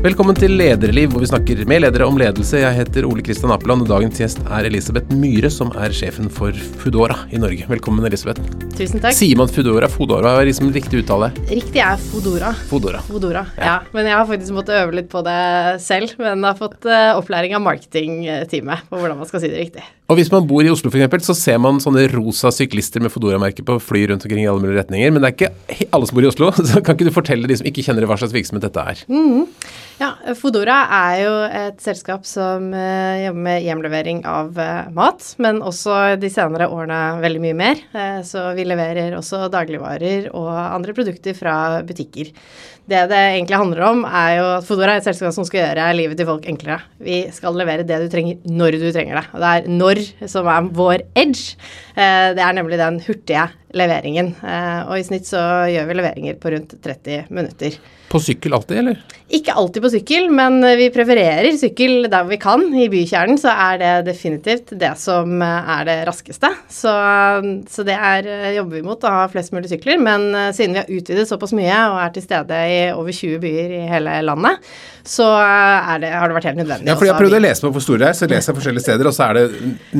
Velkommen til Lederliv, hvor vi snakker med ledere om ledelse. Jeg heter Ole Kristian Apeland, og dagens gjest er Elisabeth Myhre, som er sjefen for Foodora i Norge. Velkommen, Elisabeth. Tusen takk. Sier man Foodora? Foodora er liksom riktig uttale? Riktig er Fodora. Foodora. Fodora, ja. Men jeg har faktisk måttet øve litt på det selv. Men har fått uh, opplæring av marketingteamet på hvordan man skal si det riktig. Og hvis man bor i Oslo f.eks., så ser man sånne rosa syklister med Fodora-merke på fly rundt omkring i alle mulige retninger. Men det er ikke alle som bor i Oslo, så kan ikke du fortelle de som ikke kjenner hva slags virksomhet dette er? Mm. Ja, Fodora er jo et selskap som uh, jobber med hjemlevering av uh, mat, men også de senere årene veldig mye mer. Uh, så vi leverer også dagligvarer og andre produkter fra butikker. Det det egentlig handler om, er jo at Fodora er et selskap som skal gjøre livet til folk enklere. Vi skal levere det du trenger når du trenger det. Og det er når som er vår edge. Det er nemlig den hurtige leveringen. Og i snitt så gjør vi leveringer på rundt 30 minutter. På sykkel alltid, eller? Ikke alltid på sykkel, men vi prefererer sykkel der vi kan. I bykjernen så er det definitivt det som er det raskeste. Så, så det er, jobber vi mot, å ha flest mulig sykler. Men siden vi har utvidet såpass mye og er til stede i over 20 byer i hele landet, så det, har det vært helt nødvendig. Ja, for Jeg prøvde å lese meg hvor store det er, så leser jeg forskjellige steder, og så er det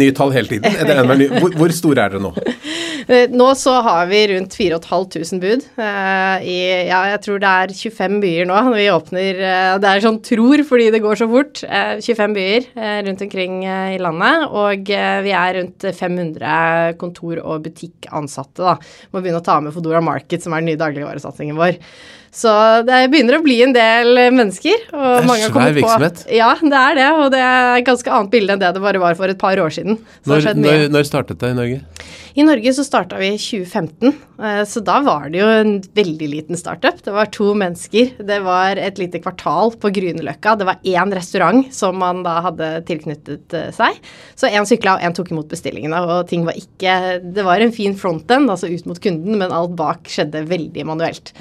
nye tall hele tiden. Hvor, hvor store er dere nå? Nå så har vi rundt 4500 bud. I, ja, jeg tror det er 25 byer nå. Vi åpner Det er sånn tror fordi det går så fort. 25 byer rundt omkring i landet. Og vi er rundt 500 kontor- og butikkansatte, da. Må begynne å ta med Fodora Market, som er den nye dagligvaresatsingen vår. Så det begynner å bli en del mennesker. Og det er svær virksomhet. På, ja, det er det. Og det er et ganske annet bilde enn det det bare var for et par år siden. Når, når, når, startet det i Norge? I Norge så starta vi i 2015. Så da var det jo en veldig liten startup. Det var to mennesker. Det var et lite kvartal på Grünerløkka. Det var én restaurant som man da hadde tilknyttet seg. Så én sykla, og én tok imot bestillingene. Og ting var ikke Det var en fin frontend, altså ut mot kunden, men alt bak skjedde veldig manuelt.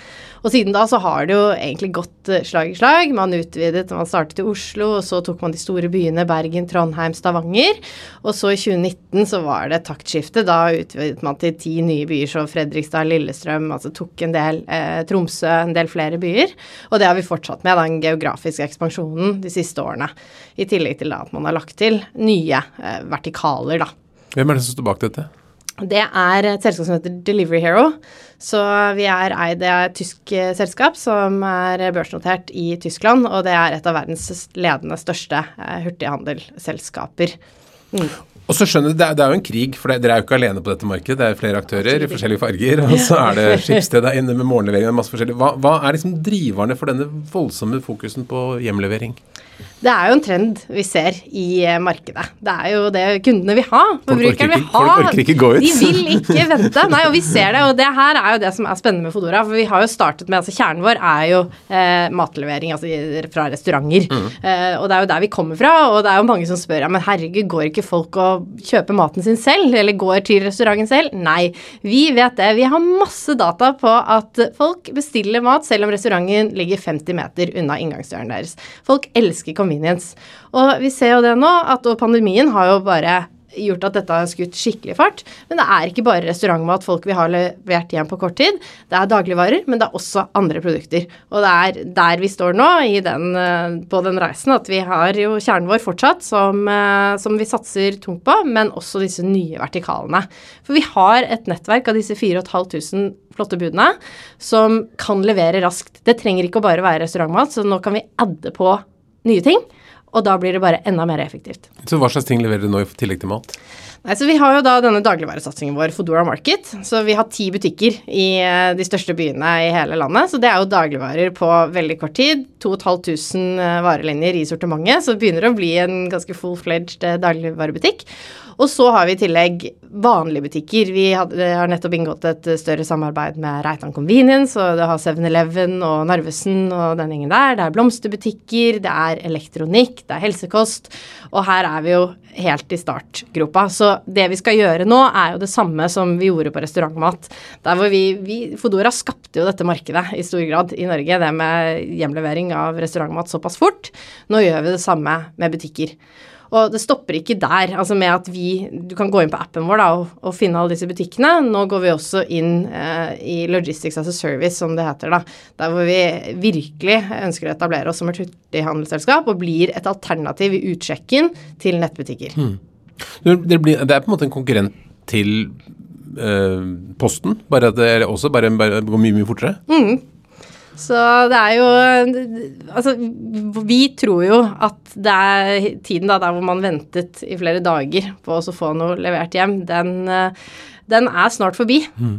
Og siden da så har det jo egentlig gått slag i slag. Man utvidet, man startet i Oslo, og så tok man de store byene Bergen, Trondheim, Stavanger. Og så i 2019 så var det et taktskifte. Da utvidet man til ti nye byer, så Fredrikstad, Lillestrøm, altså tok en del eh, Tromsø, en del flere byer. Og det har vi fortsatt med, den geografiske ekspansjonen de siste årene. I tillegg til da at man har lagt til nye eh, vertikaler, da. Hvem er det som står bak dette? Det er et selskap som heter Delivery Hero. Så vi er eid av et tysk selskap som er børsnotert i Tyskland, og det er et av verdens ledende største hurtighandelsselskaper. Mm. Og så skjønner du, det, det er jo en krig, for dere er jo ikke alene på dette markedet. Det er flere aktører i forskjellige farger, og så er det Skipsted der inne med morgenlevering og masse forskjellig. Hva, hva er liksom driverne for denne voldsomme fokusen på hjemlevering? Det er jo en trend vi ser i markedet. Det er jo det kundene vil ha. Forbrukerne vil ha. Folk orker ikke gå ut. De vil ikke vente. Nei, og vi ser det. Og det her er jo det som er spennende med Fodora. For vi har jo startet med altså Kjernen vår er jo eh, matlevering altså fra restauranter. Mm. Eh, og det er jo der vi kommer fra. Og det er jo mange som spør ja, men herregud, går ikke folk og kjøper maten sin selv? Eller går til restauranten selv? Nei, vi vet det. Vi har masse data på at folk bestiller mat selv om restauranten ligger 50 meter unna inngangsdøren deres. Folk elsker convenience. Og vi ser jo det nå, at pandemien har jo bare gjort at dette har skutt skikkelig fart. Men det er ikke bare restaurantmat folk vil ha levert hjem på kort tid. Det er dagligvarer, men det er også andre produkter. Og det er der vi står nå den, på den reisen, at vi har jo kjernen vår fortsatt, som, som, vi satser tungt på, men også disse nye vertikalene. For vi har et nettverk av disse 4500 flotte budene som kan levere raskt. Det trenger ikke å bare være restaurantmat, så nå kan vi adde på nye ting. Og da blir det bare enda mer effektivt. Så hva slags ting leverer du nå i tillegg til mat? Nei, så Vi har jo da denne dagligvaresatsingen vår, Fodora Market. Så vi har ti butikker i de største byene i hele landet. Så det er jo dagligvarer på veldig kort tid. 2500 varelinjer i sortimentet. Så det begynner å bli en ganske full-fledged dagligvarebutikk. Og så har vi i tillegg vanlige butikker. Vi har nettopp inngått et større samarbeid med Reitan Convenience, og det har 7-Eleven og Narvesen og den gjengen der. Det er blomsterbutikker, det er elektronikk, det er helsekost. Og her er vi jo helt i startgropa. Så det vi skal gjøre nå, er jo det samme som vi gjorde på restaurantmat. Der hvor vi, vi Fodora skapte jo dette markedet i stor grad i Norge, det med hjemlevering bestilling av restaurantmat såpass fort. Nå gjør vi det samme med butikker. Og det stopper ikke der, altså med at vi Du kan gå inn på appen vår da, og, og finne alle disse butikkene. Nå går vi også inn eh, i Logistics as a Service, som det heter, da. Der hvor vi virkelig ønsker å etablere oss som et hurtighandelsselskap og blir et alternativ i utsjekken til nettbutikker. Mm. Det, blir, det, er på en måte en konkurrent til eh, Posten, bare at det også bare, bare går mye, mye fortere? Mm. Så det er jo Altså, vi tror jo at det er tiden da der hvor man ventet i flere dager på å få noe levert hjem, den, den er snart forbi. Mm.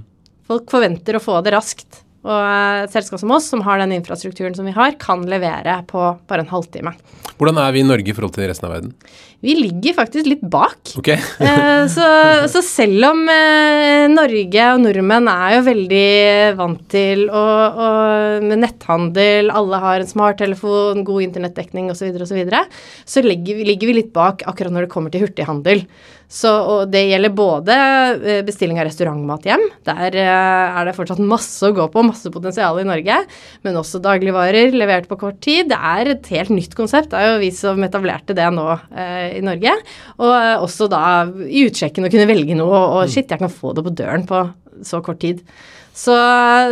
Folk forventer å få det raskt. Og et selskap som oss, som har den infrastrukturen som vi har, kan levere på bare en halvtime. Hvordan er vi i Norge i forhold til resten av verden? Vi ligger faktisk litt bak. Okay. Eh, så, så, selv om eh, Norge og nordmenn er jo veldig vant til å, å, med netthandel, alle har en smarttelefon, god internettdekning osv., så, videre, og så, videre, så ligger, ligger vi litt bak akkurat når det kommer til hurtighandel. Så, og det gjelder både eh, bestilling av restaurantmat hjem, der eh, er det fortsatt masse å gå på, masse potensial i Norge, men også dagligvarer levert på kort tid. Det er et helt nytt konsept. Det er jo vi som etablerte det nå eh, i Norge. Og eh, også da i utsjekken å kunne velge noe, og shit, jeg kan få det på døren på så kort tid. Så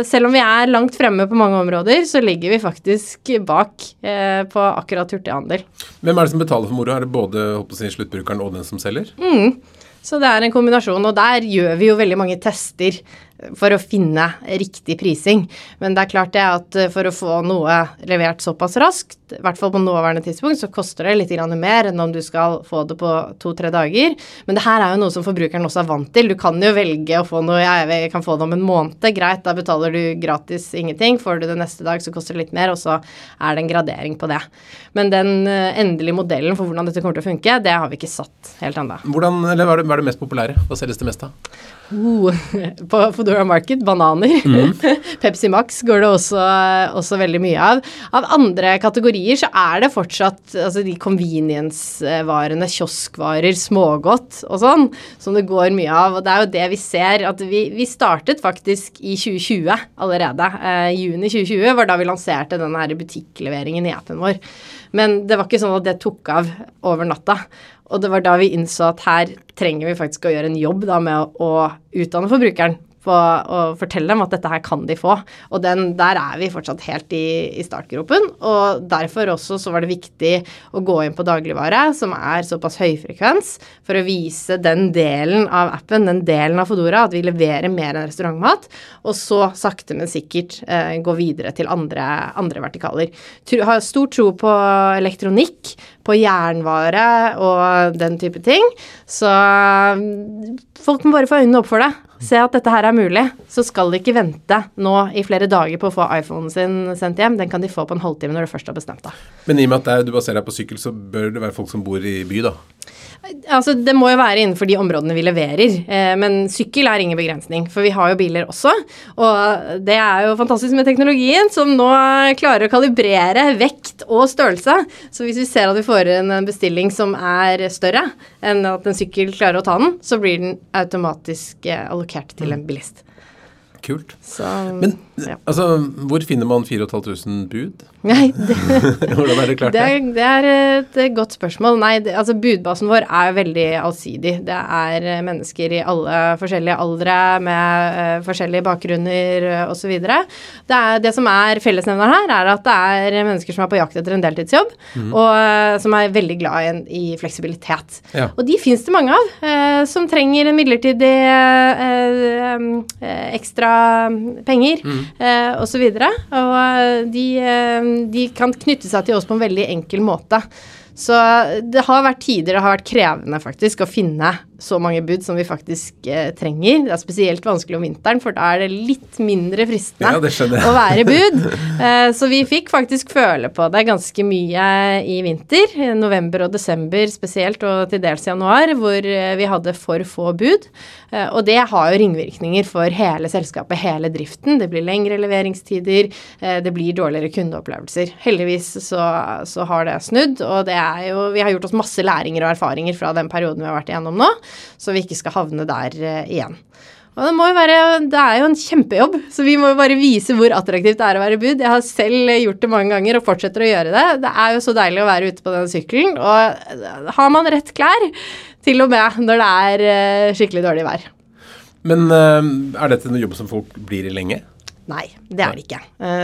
selv om vi er langt fremme på mange områder, så ligger vi faktisk bak eh, på akkurat hurtighandel. Hvem er det som betaler for moro? Er det både jeg, sluttbrukeren og den som selger? Mm. Så det er en kombinasjon, og der gjør vi jo veldig mange tester for å finne riktig prising. Men det er klart det at eh, for å få noe levert såpass raskt, i hvert fall på nåværende tidspunkt, så koster det litt mer enn om du skal få det på to-tre dager. Men det her er jo noe som forbrukeren også er vant til. Du kan jo velge å få noe Jeg kan få det om en måned, greit, da betaler du gratis ingenting. Får du det neste dag, så koster det litt mer, og så er det en gradering på det. Men den eh, endelige modellen for hvordan dette kommer til å funke, det har vi ikke satt helt ennå. Hva er det, mest populære? Hva selges det mest av? Uh, på Foodora Market bananer. Mm. Pepsi Max går det også, også, veldig mye av. Av andre kategorier så er det fortsatt altså de convenience-varene, kioskvarer, smågodt og sånn, som det går mye av. Og det er jo det vi ser. At vi, vi startet faktisk i 2020 allerede. Eh, juni 2020 var da vi lanserte den her butikkleveringen i appen vår. Men det var ikke sånn at det tok av over natta. Og det var da vi innså at her trenger vi faktisk å gjøre en jobb da med å, å utdanne forbrukeren på å fortelle dem at dette her kan de få. Og den, der er vi fortsatt helt i, i, startgropen. Og derfor også så var det viktig å gå inn på dagligvare, som er såpass høyfrekvens, for å vise den delen av appen, den delen av Fodora, at vi leverer mer enn restaurantmat. Og så sakte, men sikkert eh, gå videre til andre, andre vertikaler. Tro, har stor tro på elektronikk, på jernvare og den type ting. Så mm, folk må bare få øynene opp for det se at dette her er mulig, så skal de ikke vente nå i flere dager på å få iPhonen sin sendt hjem. Den kan de få på en halvtime når du først har bestemt deg. Men i og med at du baserer deg på sykkel, så bør det være folk som bor i by, da? Altså, Det må jo være innenfor de områdene vi leverer. Eh, men sykkel er ingen begrensning, for vi har jo biler også. Og det er jo fantastisk med teknologien, som nå klarer å kalibrere vekt og størrelse. Så hvis vi ser at vi får en bestilling som er større enn at en sykkel klarer å ta den, så blir den automatisk eh, allokert til en bilist. Kult. Så, Men ja. altså, hvor finner man 4500 bud? Nei, det, Hvordan er det klart det? Er, det er et godt spørsmål. Nei, det, altså budbasen vår er veldig allsidig. Det er eh, mennesker i alle forskjellige aldre med uh, forskjellige bakgrunner uh, osv. Det, det som er fellesnevneren her, er at det er mennesker som er på jakt etter en deltidsjobb, mm. og uh, som er veldig glad i, i fleksibilitet. Ja. Og de fins det mange av, uh, som trenger en midlertidig ekstra penger mm. Osv. Og, så og de de kan knytte seg til oss på en veldig enkel måte. Så det har vært tider det har vært krevende faktisk å finne så mange bud som vi faktisk eh, trenger. Det er spesielt vanskelig om vinteren, for da er det litt mindre fristende ja, å være bud. Eh, så vi fikk faktisk føle på det ganske mye i vinter. November og desember spesielt, og til dels januar, hvor eh, vi hadde for få bud. Eh, og det har jo ringvirkninger for hele selskapet, hele driften. Det blir lengre leveringstider, eh, det blir dårligere kundeopplevelser. Heldigvis så, så har det snudd, og det er jo Vi har gjort oss masse læringer og erfaringer fra den perioden vi har vært igjennom nå så vi ikke skal havne der eh, igjen. Og det, må jo være, det er jo en kjempejobb, så vi må jo bare vise hvor attraktivt det er å være bud. Jeg har selv gjort det mange ganger og fortsetter å gjøre det. Det er jo så deilig å være ute på den sykkelen. Og har man rett klær, til og med når det er eh, skikkelig dårlig vær. Men uh, er dette en jobb som folk blir i lenge? Nei, det er det ikke.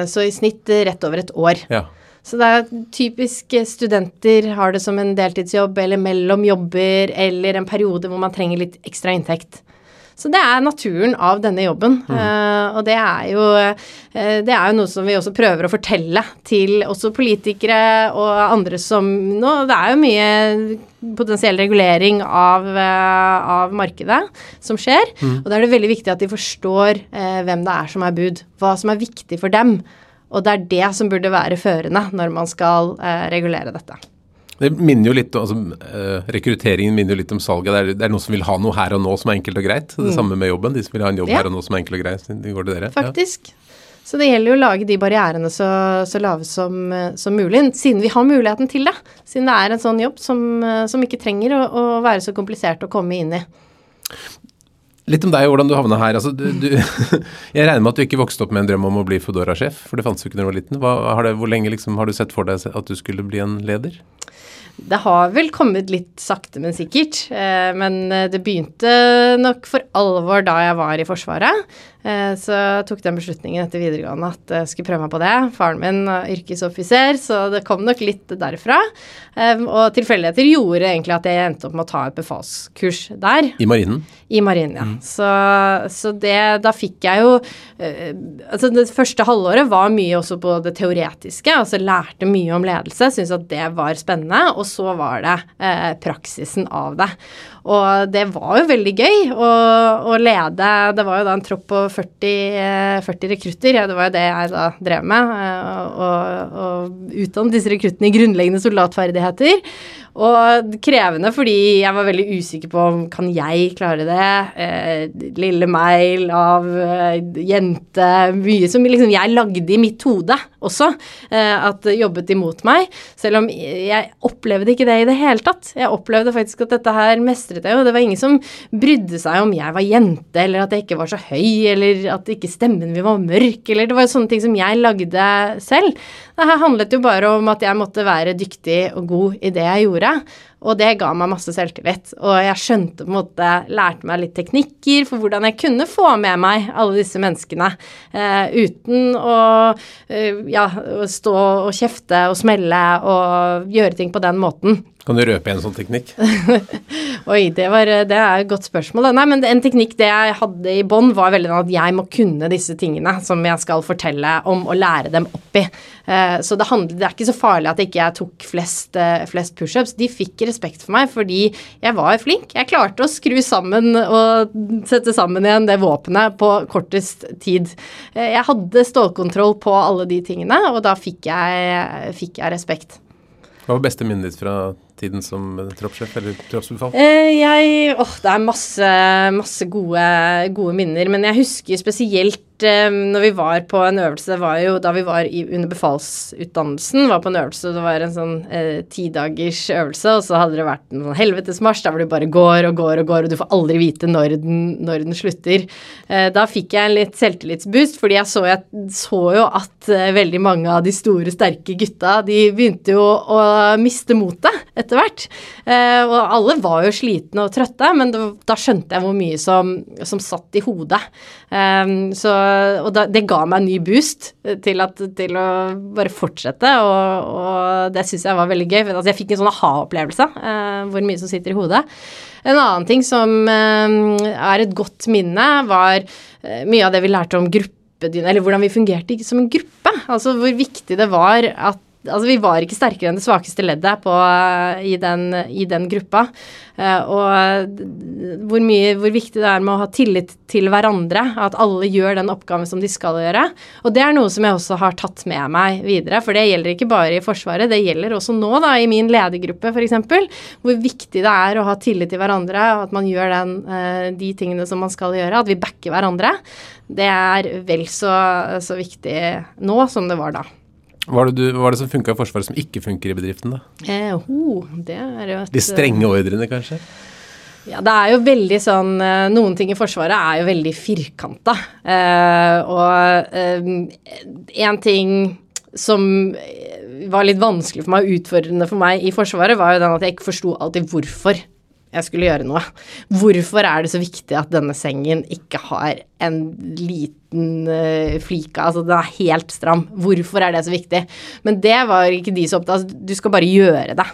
Så i snitt rett over et år. Ja. Så det er typisk studenter har det som en deltidsjobb eller mellom jobber eller en periode hvor man trenger litt ekstra inntekt. Så det er naturen av denne jobben. Mm. Uh, og det er, jo, uh, det er jo noe som vi også prøver å fortelle til også politikere og andre som nå Det er jo mye potensiell regulering av, uh, av markedet som skjer. Mm. Og da er det veldig viktig at de forstår hvem det er som er bud. Hva som er viktig for dem. Og det er det som burde være førende når man skal regulere dette. Det minner jo litt, altså, uh, Rekrutteringen minner jo litt om salget. Det er, det er, noen som vil ha noe her og nå som er enkelt og greit. Det mm. samme med jobben. De som vil ha en jobb ja. her og nå som er enkelt og greit. De går til dere. Faktisk. Ja. Så det gjelder jo å lage de barrierene så, så lave som, som, mulig, siden vi har muligheten til det. Siden det er en sånn jobb som, som ikke trenger å, å, være så komplisert å komme inn i. Litt om deg og hvordan du havna her. Altså, du, du, jeg regner med at du ikke vokste opp med en drøm om å bli Foodora-sjef, for det fantes jo ikke da du var liten. Hva, det, hvor lenge liksom, har du sett for deg at du skulle bli en leder? Det har vel kommet litt sakte, men sikkert. Eh, men eh, det begynte nok for alvor da jeg var i Forsvaret. Eh, så jeg tok den beslutningen etter videregående at jeg skulle prøve meg på det. Faren min er yrkesoffiser, så det kom nok litt derfra. Og tilfeldigheter gjorde egentlig at jeg endte opp med å ta et befalskurs der. I marinen? I marinen, ja. Mm. Så, så, det Da fikk jeg jo Altså det første halvåret var mye også på det teoretiske, altså lærte mye om ledelse. Syntes at det var spennende. Og så var det eh, praksisen av det. Og det var jo veldig gøy å, å lede Det var jo da en tropp på 40, 40 rekrutter, ja, det var jo det jeg da drev med. Å utdanne disse rekruttene i grunnleggende soldatferdigheter. Og krevende fordi jeg var veldig usikker på om kan jeg klare det. Eh, lille meg, lav eh, jente Mye som liksom jeg lagde i mitt hode også, eh, at jobbet imot meg. Selv om jeg opplevde ikke det i det hele tatt. Jeg opplevde faktisk at dette her mestret jeg jo. Det var ingen som brydde seg om jeg var jente, eller at jeg ikke var så høy, eller at ikke stemmen min var mørk, eller det var jo sånne ting som jeg lagde selv. Det her handlet jo bare om at jeg måtte være dyktig og god i det jeg gjorde. Og det ga meg masse selvtillit. Og jeg skjønte på en måte Lærte meg litt teknikker for hvordan jeg kunne få med meg alle disse menneskene eh, uten å eh, ja, stå og kjefte og smelle og gjøre ting på den måten. Kan du røpe en sånn teknikk? Oi, det, var, det, er et godt spørsmål. Nei, men en teknikk det jeg hadde i bånn, var veldig at jeg må kunne disse tingene som jeg skal fortelle om, og lære dem opp i. Eh, så det, handlet, det er ikke så farlig at ikke jeg tok flest, eh, flest pushups. De fikk respekt for meg fordi jeg var flink. Jeg klarte å skru sammen og sette sammen igjen det våpenet på kortest tid. Eh, jeg hadde stålkontroll på alle de tingene, og da fikk jeg, fikk jeg respekt. Hva var beste minnet ditt fra tiden som troppssjef eller troppsbefal? Eh, jeg Åh, det er masse, masse gode, gode minner. Men jeg husker spesielt eh, når vi var på en øvelse Det var jo da vi var i, under befalsutdannelsen, var på en øvelse, det var en sånn eh, tidagers øvelse, og så hadde det vært en sånn helvetesmarsj der hvor du bare går og går og går, og du får aldri vite når den, når den slutter. Eh, da fikk jeg en litt selvtillitsboost, fordi jeg så, jeg så jo at eh, veldig mange av de store, sterke gutta, de begynte jo å miste motet etter hvert. Eh, og alle var jo slitne og trøtte, men det, da skjønte jeg hvor mye som, som satt i hodet. Eh, så, og da, det ga meg en ny boost til, at, til å bare fortsette, og, og det syns jeg var veldig gøy. Altså, jeg fikk en sånn aha-opplevelse, eh, hvor mye som sitter i hodet. En annen ting som er et godt minne, var mye av det vi lærte om gruppe eller hvordan vi fungerte som en gruppe. Altså hvor viktig det var at Altså, vi var ikke sterkere enn det svakeste leddet på, i, den, i, den, gruppa. Uh, og hvor, mye, hvor viktig det er med å ha tillit til hverandre. At alle gjør den oppgaven som de skal gjøre. Og det er noe som jeg også har tatt med meg videre. For det gjelder ikke bare i Forsvaret, det gjelder også nå, da, i min ledergruppe f.eks. Hvor viktig det er å ha tillit til hverandre, og at man gjør den, de tingene som man skal gjøre. At vi backer hverandre. Det er vel så, så viktig nå som det var da. Hva er det, du, hva er det som funka i Forsvaret som ikke funker i bedriften, da? Eh, ho, det er jo et, De strenge ordrene, kanskje? Ja, det er jo veldig sånn eh, Noen ting i Forsvaret er jo veldig firkanta. Eh, og én ting som var litt vanskelig for meg, utfordrende for meg i Forsvaret, var jo den at jeg ikke forsto alltid hvorfor jeg skulle gjøre noe. Hvorfor er det så viktig at denne sengen ikke har en liten uh, flik Altså, den er helt stram. Hvorfor er det så viktig? Men det var ikke de så opptatt av. Altså, du skal bare gjøre det.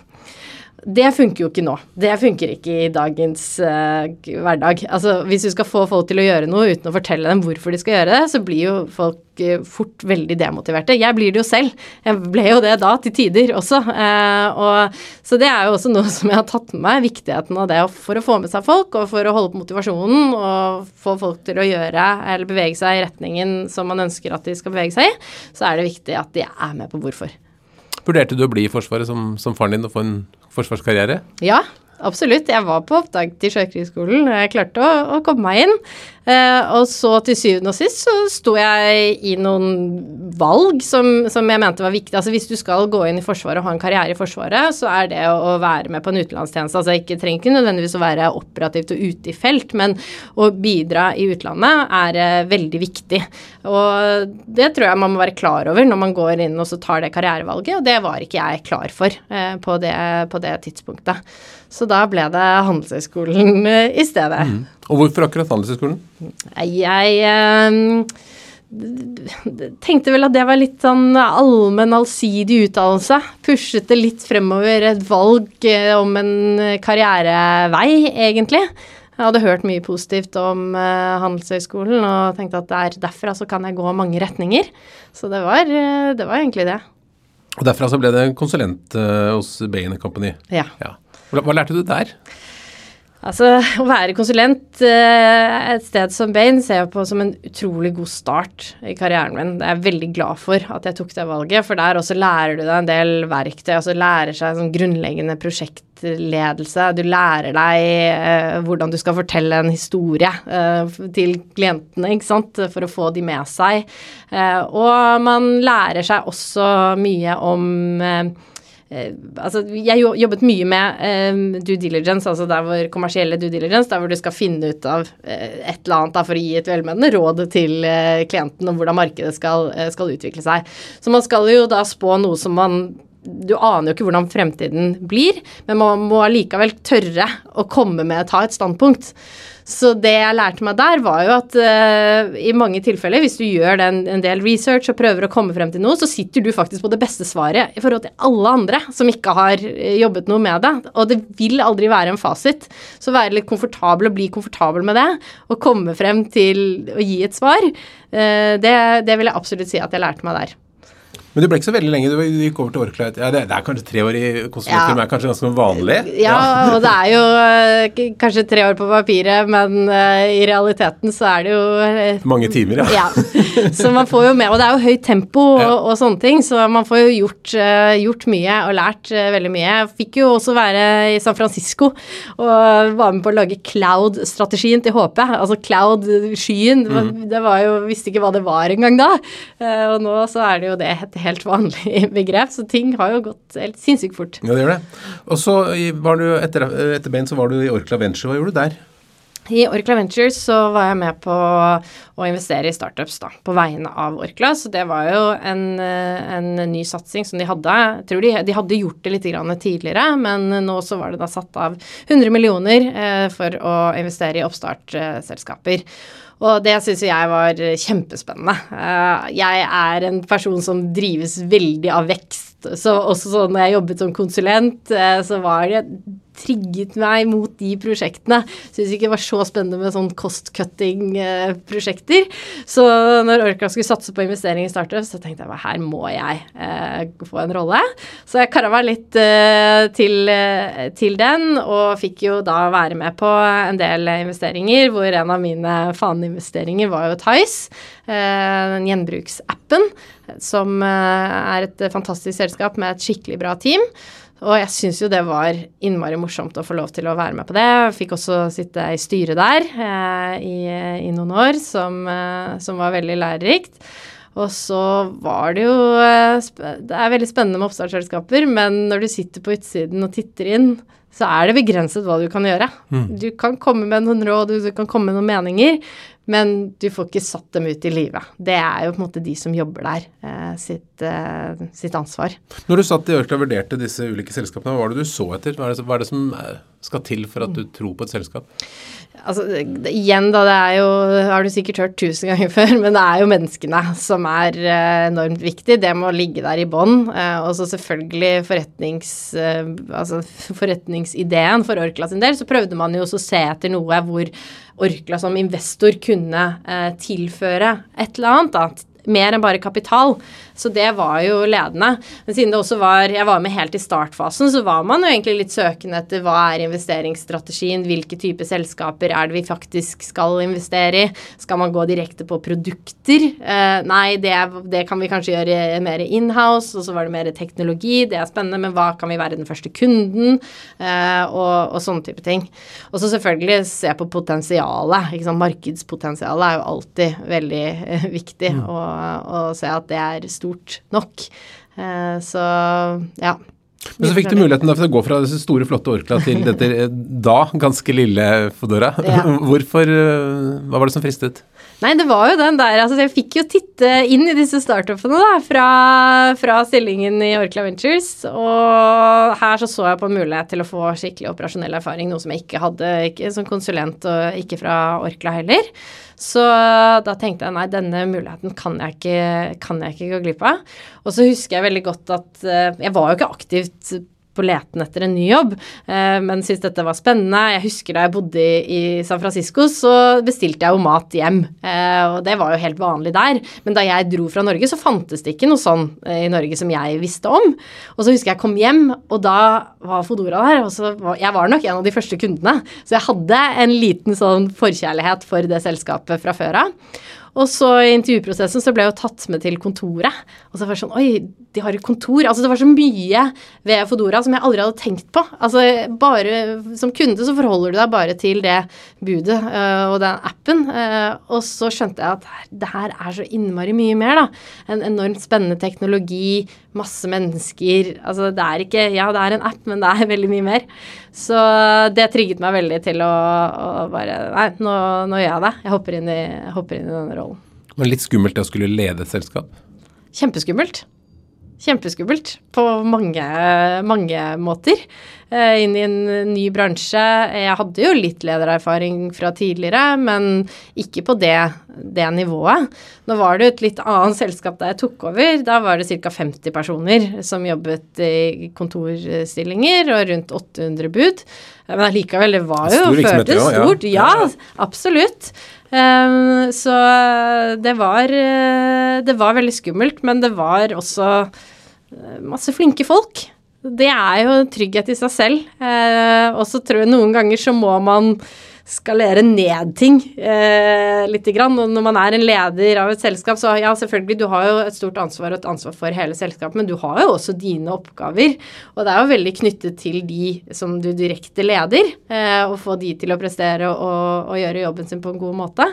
Det funker jo ikke nå. Det funker ikke i dagens uh, hverdag. Altså, hvis du skal få folk til å gjøre noe uten å fortelle dem hvorfor de skal gjøre det, så blir jo folk uh, fort veldig demotiverte. Jeg blir det jo selv. Jeg ble jo det da, til tider også. Uh, og, så det er jo også noe som jeg har tatt med meg, viktigheten av det for å få med seg folk, og for å holde på motivasjonen, og få folk til å gjøre eller bevege seg i retningen som man ønsker at de skal bevege seg i, så er det viktig at de er med på hvorfor. Vurderte du å bli i Forsvaret som, som faren din og få en forsvarskarriere? Ja, absolutt. Jeg var på opptak til Sjøkrigsskolen, jeg klarte å, å komme meg inn. Eh, og så til syvende og sist så sto jeg i noen valg som, som, jeg mente var viktig. Altså hvis du skal gå inn i Forsvaret og ha en karriere i Forsvaret, så er det å være med på en utenlandstjeneste Altså ikke trenger ikke nødvendigvis å være operativt og ute i felt, men å bidra i utlandet er eh, veldig viktig. Og det tror jeg man må være klar over når man går inn og så tar det karrierevalget, og det var ikke jeg klar for eh, på, det, på det tidspunktet. Så da ble det Handelshøyskolen eh, i stedet. Mm. Og hvorfor akkurat Handelshøyskolen? Jeg eh, tenkte vel at det var litt sånn allmenn, allsidig utdannelse. Pushet det litt fremover et valg eh, om en karrierevei, egentlig. Jeg hadde hørt mye positivt om Handelshøyskolen og tenkte at der, derfra så kan jeg gå mange retninger. Så det var, det var egentlig det. Og derfra så ble det konsulent hos Bain Company? Ja. ja. Hva, lærte du der? Altså, Å være konsulent eh, et sted som Bain ser jeg på som en utrolig god start i karrieren min. Jeg er veldig glad for at jeg tok det valget, for der også lærer du deg en del verktøy. altså Lærer seg sånn grunnleggende prosjektledelse. Du lærer deg eh, hvordan du skal fortelle en historie eh, til klientene, ikke sant, for å få de med seg. Og man lærer seg også mye om altså, jeg jobbet mye med eh, due diligence, altså der hvor kommersielle due diligence, der hvor du skal finne ut av eh, et eller annet da, for å gi et velmenende råd til eh, klienten om hvordan markedet skal, eh, skal, utvikle seg. Så man skal jo da spå noe som man du aner jo ikke hvordan fremtiden blir, men man må allikevel tørre å komme med ta et standpunkt. Så det jeg lærte meg der, var jo at uh, i mange tilfeller, hvis du gjør den, en del research og prøver å komme frem til noe, så sitter du faktisk på det beste svaret i forhold til alle andre som ikke har eh, jobbet noe med det. Og det vil aldri være en fasit. Så være litt komfortabel og bli komfortabel med det, og komme frem til å gi et svar, uh, det, det vil jeg absolutt si at jeg lærte meg der. Men du ble ikke så veldig lenge. Du gikk over til Orkla. Ja, det, er kanskje tre år i konsulentfirma, ja. er kanskje ganske vanlig? Ja, ja, og det er jo uh, kanskje tre år på papiret, men uh, i realiteten så er det jo uh, Mange timer, ja. ja. Så man får jo med Og det er jo høyt tempo og, og sånne ting, så man får jo gjort, gjort mye og lært veldig mye. Jeg fikk jo også være i San Francisco og var med på å lage cloud-strategien til HP. Altså cloud-skyen. Mm. Det var jo Visste ikke hva det var engang da. og nå så er det jo det helt vanlig begrep, så ting har jo gått helt sinnssykt fort. Ja, det gjør det. Og så var du etter, etter Bain så var du i Orkla Venture. Hva gjorde du der? I Orkla Ventures så var jeg med på å investere i startups da, på vegne av Orkla. Så det var jo en, en ny satsing som de hadde. Jeg tror de, de hadde gjort det litt tidligere, men nå så var det da satt av 100 millioner eh, for å investere i oppstartsselskaper. Og det syns jeg var kjempespennende. Eh, jeg er en person som drives veldig av vekst. Så også så når jeg jobbet som konsulent, eh, så var det trigget meg mot de prosjektene. Syns ikke det var så spennende med sånn cost-cutting-prosjekter. Så når Orkla skulle satse på investering i startup, så tenkte jeg her må jeg eh, få en rolle. Så jeg kara meg litt eh, til, eh, til, den, og fikk jo da være med på en del investeringer, hvor en av mine faneinvesteringer var jo Tice, eh, den gjenbruksappen, som eh, er et fantastisk selskap med et skikkelig bra team. Og jeg syns jo det var innmari morsomt å få lov til å være med på det. Jeg fikk også sitte i styret der eh, i, i, noen år, som, eh, som, var veldig lærerikt. Og så var det jo eh, Det er veldig spennende med oppstartsselskaper, men når du sitter på utsiden og titter inn, så er det begrenset hva du kan gjøre. Du kan komme med noen råd, du kan komme med noen meninger, men du får ikke satt dem ut i livet. Det er jo på en måte de som jobber der, eh, sitt, eh, sitt, ansvar. Når du satt i Ørsta og vurderte disse ulike selskapene, hva var det du så etter? Hva er det, hva er det som eh, skal til for at du tror på et selskap? Altså, det, igjen da, det er jo, har du sikkert hørt tusen ganger før, men det er jo menneskene som er eh, enormt viktig. Det må ligge der i bånn. Eh, og så selvfølgelig forretnings, eh, altså forretningsideen for Orkla sin del, så prøvde man jo også å se etter noe hvor Orkla som investor kunne eh, tilføre et eller annet. da, mer enn bare kapital. Så det var jo ledende. Men siden det også var Jeg var med helt i startfasen, så var man jo egentlig litt søkende etter hva er investeringsstrategien, hvilke typer selskaper er det vi faktisk skal investere i? Skal man gå direkte på produkter? Eh, nei, det, det, kan vi kanskje gjøre mer inhouse. Og så var det mer teknologi, det er spennende, men hva kan vi være den første kunden? Eh, og, og sånne type ting. Og så selvfølgelig se på potensialet. Markedspotensialet er jo alltid veldig eh, viktig. Mm. Og og, se at det er stort nok. Eh, så ja. Men så fikk du muligheten for å gå fra disse store, flotte Orkla til dette eh, da ganske lille Fodora. Ja. Hvorfor eh, Hva var det som fristet? Nei, det var jo den der Altså, jeg fikk jo titte inn i disse startupene, da, fra, fra stillingen i Orkla Ventures. Og her så så jeg på en mulighet til å få skikkelig operasjonell erfaring, noe som jeg ikke hadde ikke som konsulent, og ikke fra Orkla heller. Så da tenkte jeg nei, denne muligheten kan jeg ikke, kan jeg ikke gå glipp av. Og så husker jeg veldig godt at uh, jeg var jo ikke aktivt på leten etter en ny jobb, eh, men syntes dette var spennende. Jeg husker da jeg bodde i, San Francisco, så bestilte jeg jo mat hjem, eh, og det var jo helt vanlig der. Men da jeg dro fra Norge, så fantes det ikke noe sånn eh, i Norge som jeg visste om. Og så husker jeg kom hjem, og da var Fodora der, og så var, jeg var nok en av de første kundene. Så jeg hadde en liten sånn forkjærlighet for det selskapet fra før av. Og så i intervjuprosessen så ble jeg jo tatt med til kontoret. Og så var det sånn Oi, de har et kontor. Altså det var så mye ved Fodora som jeg aldri hadde tenkt på. Altså bare som kunde så forholder du deg bare til det budet øh, og den appen. Øh, og så skjønte jeg at det her er så innmari mye mer, da. En enormt spennende teknologi, masse mennesker. Altså det er ikke Ja, det er en app, men det er veldig mye mer. Så det trigget meg veldig til å, å bare Nei, nå, nå, gjør jeg det. Jeg hopper inn, i, hopper inn i denne rollen. Men litt skummelt det å skulle lede et selskap? Kjempeskummelt. Kjempeskummelt på mange, mange måter. Eh, inn i en ny bransje. Jeg hadde jo litt ledererfaring fra tidligere, men ikke på det, det nivået. Nå var det et litt annet selskap da jeg tok over. Da var det ca. 50 personer som jobbet i kontorstillinger og rundt 800 bud. Men allikevel, det var jo føltes stort. Ja, absolutt. Um, så det var, det var veldig skummelt, men det var også eh, masse flinke folk. Det er jo trygghet i seg selv. Uh, og så tror jeg noen ganger så må man skalere ned ting eh, litt. Grann. Og når man er en leder av et selskap, så ja, selvfølgelig, du har jo et stort ansvar og et ansvar for hele selskapet, men du har jo også dine oppgaver. Og det er jo veldig knyttet til de som du direkte leder, eh, og få de til å prestere og, og gjøre jobben sin på en god måte.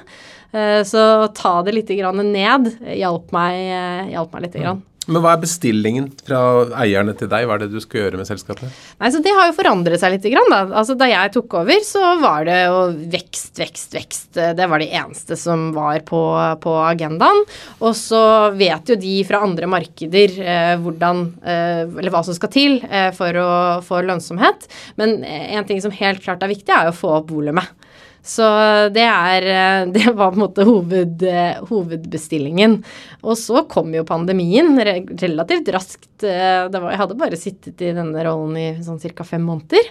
Eh, så ta det litt ned hjalp meg, eh, hjalp meg lite grann. Men hva er bestillingen fra eierne til deg? Hva er det du skal gjøre med selskapet? Nei, så Det har jo forandret seg litt. Da. Altså, da jeg tok over, så var det jo vekst, vekst, vekst. Det var det eneste som var på, på agendaen. Og så vet jo de fra andre markeder eh, hvordan, eh, eller hva som skal til eh, for å få lønnsomhet. Men en ting som helt klart er viktig, er å få opp volumet. Så det er Det var på en måte hoved, hovedbestillingen. Og så kom jo pandemien relativt raskt. Var, jeg hadde bare sittet i denne rollen i sånn ca. fem måneder.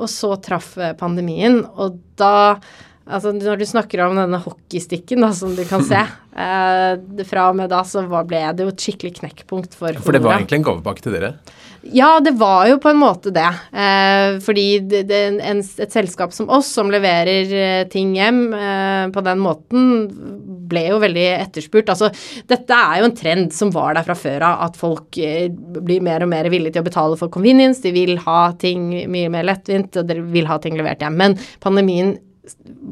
Og så traff pandemien, og da Altså Når du snakker om denne hockeystikken da, som du kan se eh, Fra og med da så ble det jo et skikkelig knekkpunkt for For det var egentlig en gavepakke til dere? Ja, det var jo på en måte det. Eh, fordi det, det, en, et selskap som oss, som leverer eh, ting hjem eh, på den måten, ble jo veldig etterspurt. Altså, dette er jo en trend som var der fra før av, at folk eh, blir mer og mer villige til å betale for convenience. De vil ha ting mye mer lettvint, og de vil ha ting levert hjem. Men pandemien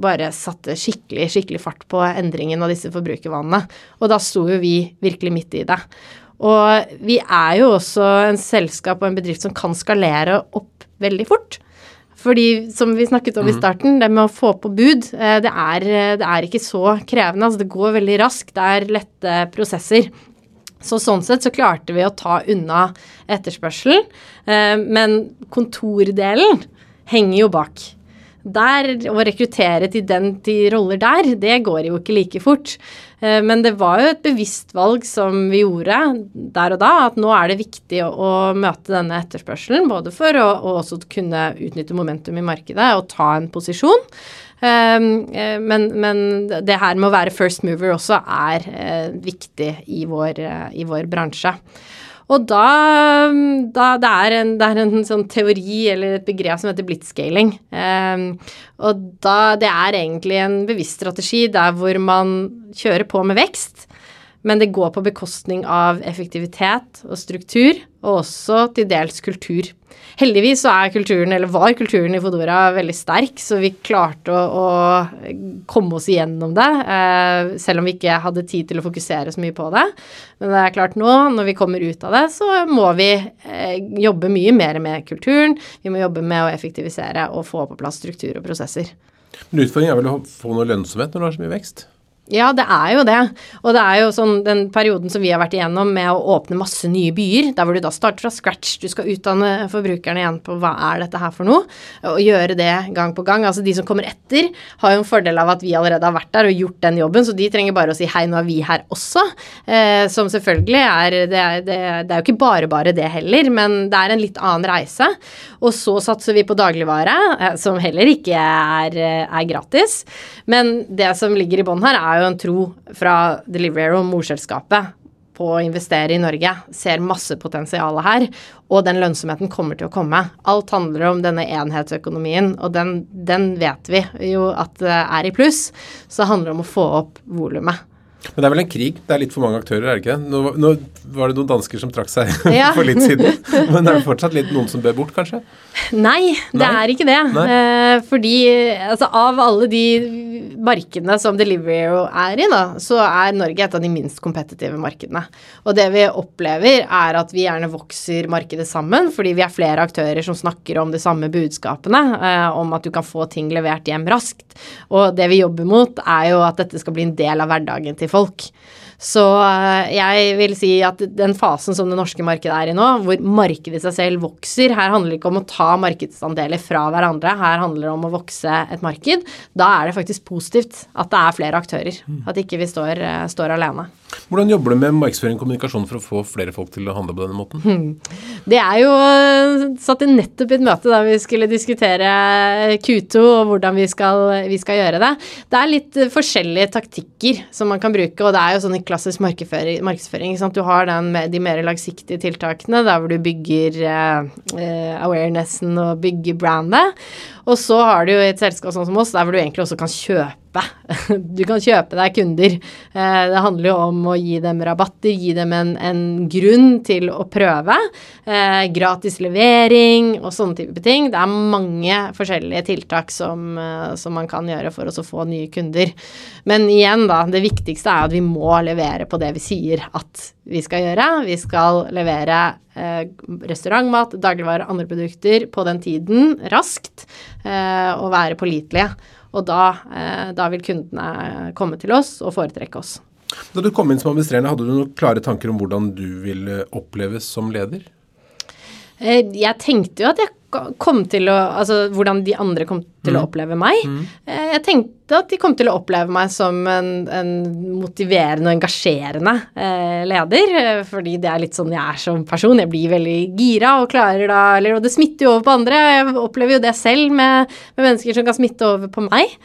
bare satte skikkelig, skikkelig fart på endringen av disse forbrukervanene. Og da sto jo vi virkelig midt i det. Og vi er jo også en selskap og en bedrift som kan skalere opp veldig fort. Fordi som vi snakket om i starten, det med å få på bud, eh, det er, eh, det er ikke så krevende. Altså det går veldig raskt. Det er lette prosesser. Så sånn sett så klarte vi å ta unna etterspørselen. Eh, men kontordelen henger jo bak. Der, Å rekruttere til den til roller der, det går jo ikke like fort. Eh, men det var jo et bevisst valg som vi gjorde der og da, at nå er det viktig å, å møte denne etterspørselen. Både for å, og også kunne utnytte momentum i markedet og ta en posisjon. Um, men, men, det her med å være first mover også er uh, viktig i vår, i vår, bransje. Og da, da det, er en, det, er en, sånn teori eller et begrep som heter blitzscaling. Um, og da det er egentlig en bevisst strategi der hvor man kjører på med vekst, men det går på bekostning av effektivitet og struktur, og også til dels kultur. Heldigvis så er kulturen, eller var kulturen i Fodora veldig sterk, så vi klarte å, å komme oss igjennom det, eh, selv om vi ikke hadde tid til å fokusere så mye på det. Men det er klart nå, når vi kommer ut av det, så må vi eh, jobbe mye mer med kulturen. Vi må jobbe med å effektivisere og få på plass struktur og prosesser. Men utfordringen er vel å få noe lønnsomhet når du har så mye vekst? Ja, det er jo det. Og det er jo sånn den perioden som vi har vært igjennom med å åpne masse nye byer, der hvor du da starter fra scratch, du skal utdanne forbrukerne igjen på hva er dette her for noe, og gjøre det gang på gang. Altså de som kommer etter, har jo en fordel av at vi allerede har vært der og gjort den jobben, så de trenger bare å si hei, nå er vi her også. Eh, som selvfølgelig er det, er det, det er jo ikke bare bare det heller, men det er en litt annen reise. Og så satser vi på dagligvare, eh, som heller ikke er, er gratis. Men det som ligger i bånn her, er jo en tro fra Deliverero morselskapet, på å investere i Norge. Ser masse potensial her, og den lønnsomheten kommer til å komme. Alt handler om denne enhetsøkonomien, og den, den vet vi jo at er i pluss. Så det handler om å få opp volumet. Men det er vel en krig? Det er litt for mange aktører, er det ikke? Nå, nå var det noen dansker som trakk seg ja. for litt siden. Men er det fortsatt litt noen som bør bort, kanskje? Nei, det Nei. er ikke det. Eh, fordi altså, av alle de markedene som Deliveroo er i, da, så er Norge et av de minst kompetitive markedene. Og det vi opplever, er at vi gjerne vokser markedet sammen, fordi vi er flere aktører som snakker om de samme budskapene, eh, om at du kan få ting levert hjem raskt. Og det vi jobber mot, er jo at dette skal bli en del av hverdagen til folk. Så eh, jeg vil si at den fasen som det norske markedet er i nå, hvor markedet i seg selv vokser Her handler det ikke om å ta markedsandeler fra hverandre, her handler det om å vokse et marked. Da er det faktisk positivt at det er flere aktører. At ikke vi står, eh, står alene. Hvordan jobber du med markedsføring og kommunikasjon for å få flere folk til å handle på denne måten? Det er jo eh, satt i nettopp i et møte da vi skulle diskutere Q2 og hvordan vi skal, vi skal, gjøre det. Det er litt forskjellige taktikker som man kan bruke, og det er jo sånn i klassisk markedsføring. Du har den de mer langsiktige tiltakene, der hvor du bygger eh, awarenessen og bygger brandet. Og så har du jo et selskap sånn som oss, der hvor du egentlig også kan kjøpe. Du kan kjøpe deg kunder. Eh, det handler jo om å gi dem rabatter, gi dem en, en grunn til å prøve. Eh, gratis levering og sånne type ting. Det er mange forskjellige tiltak som, eh, som man kan gjøre for å få nye kunder. Men igjen, da, det viktigste er at vi må levere på det vi sier at vi skal gjøre. Vi skal levere eh, restaurantmat, dagligvarer, andre produkter på den tiden raskt eh, og være pålitelige. Og da, eh, da, vil kundene komme til oss og foretrekke oss. Da du kom inn som administrerende, hadde du noen klare tanker om hvordan du ville oppleves som leder? Eh, jeg tenkte jo at jeg kom til å Altså hvordan de andre kom til mm. å oppleve meg. Mm. Eh, jeg tenkte at de kom til å oppleve meg som en, en motiverende og engasjerende eh, leder. Eh, fordi det er litt sånn jeg er som person. Jeg blir veldig gira og klarer da eller, Og det smitter jo over på andre. Jeg opplever jo det selv med, med mennesker som kan smitte over på meg.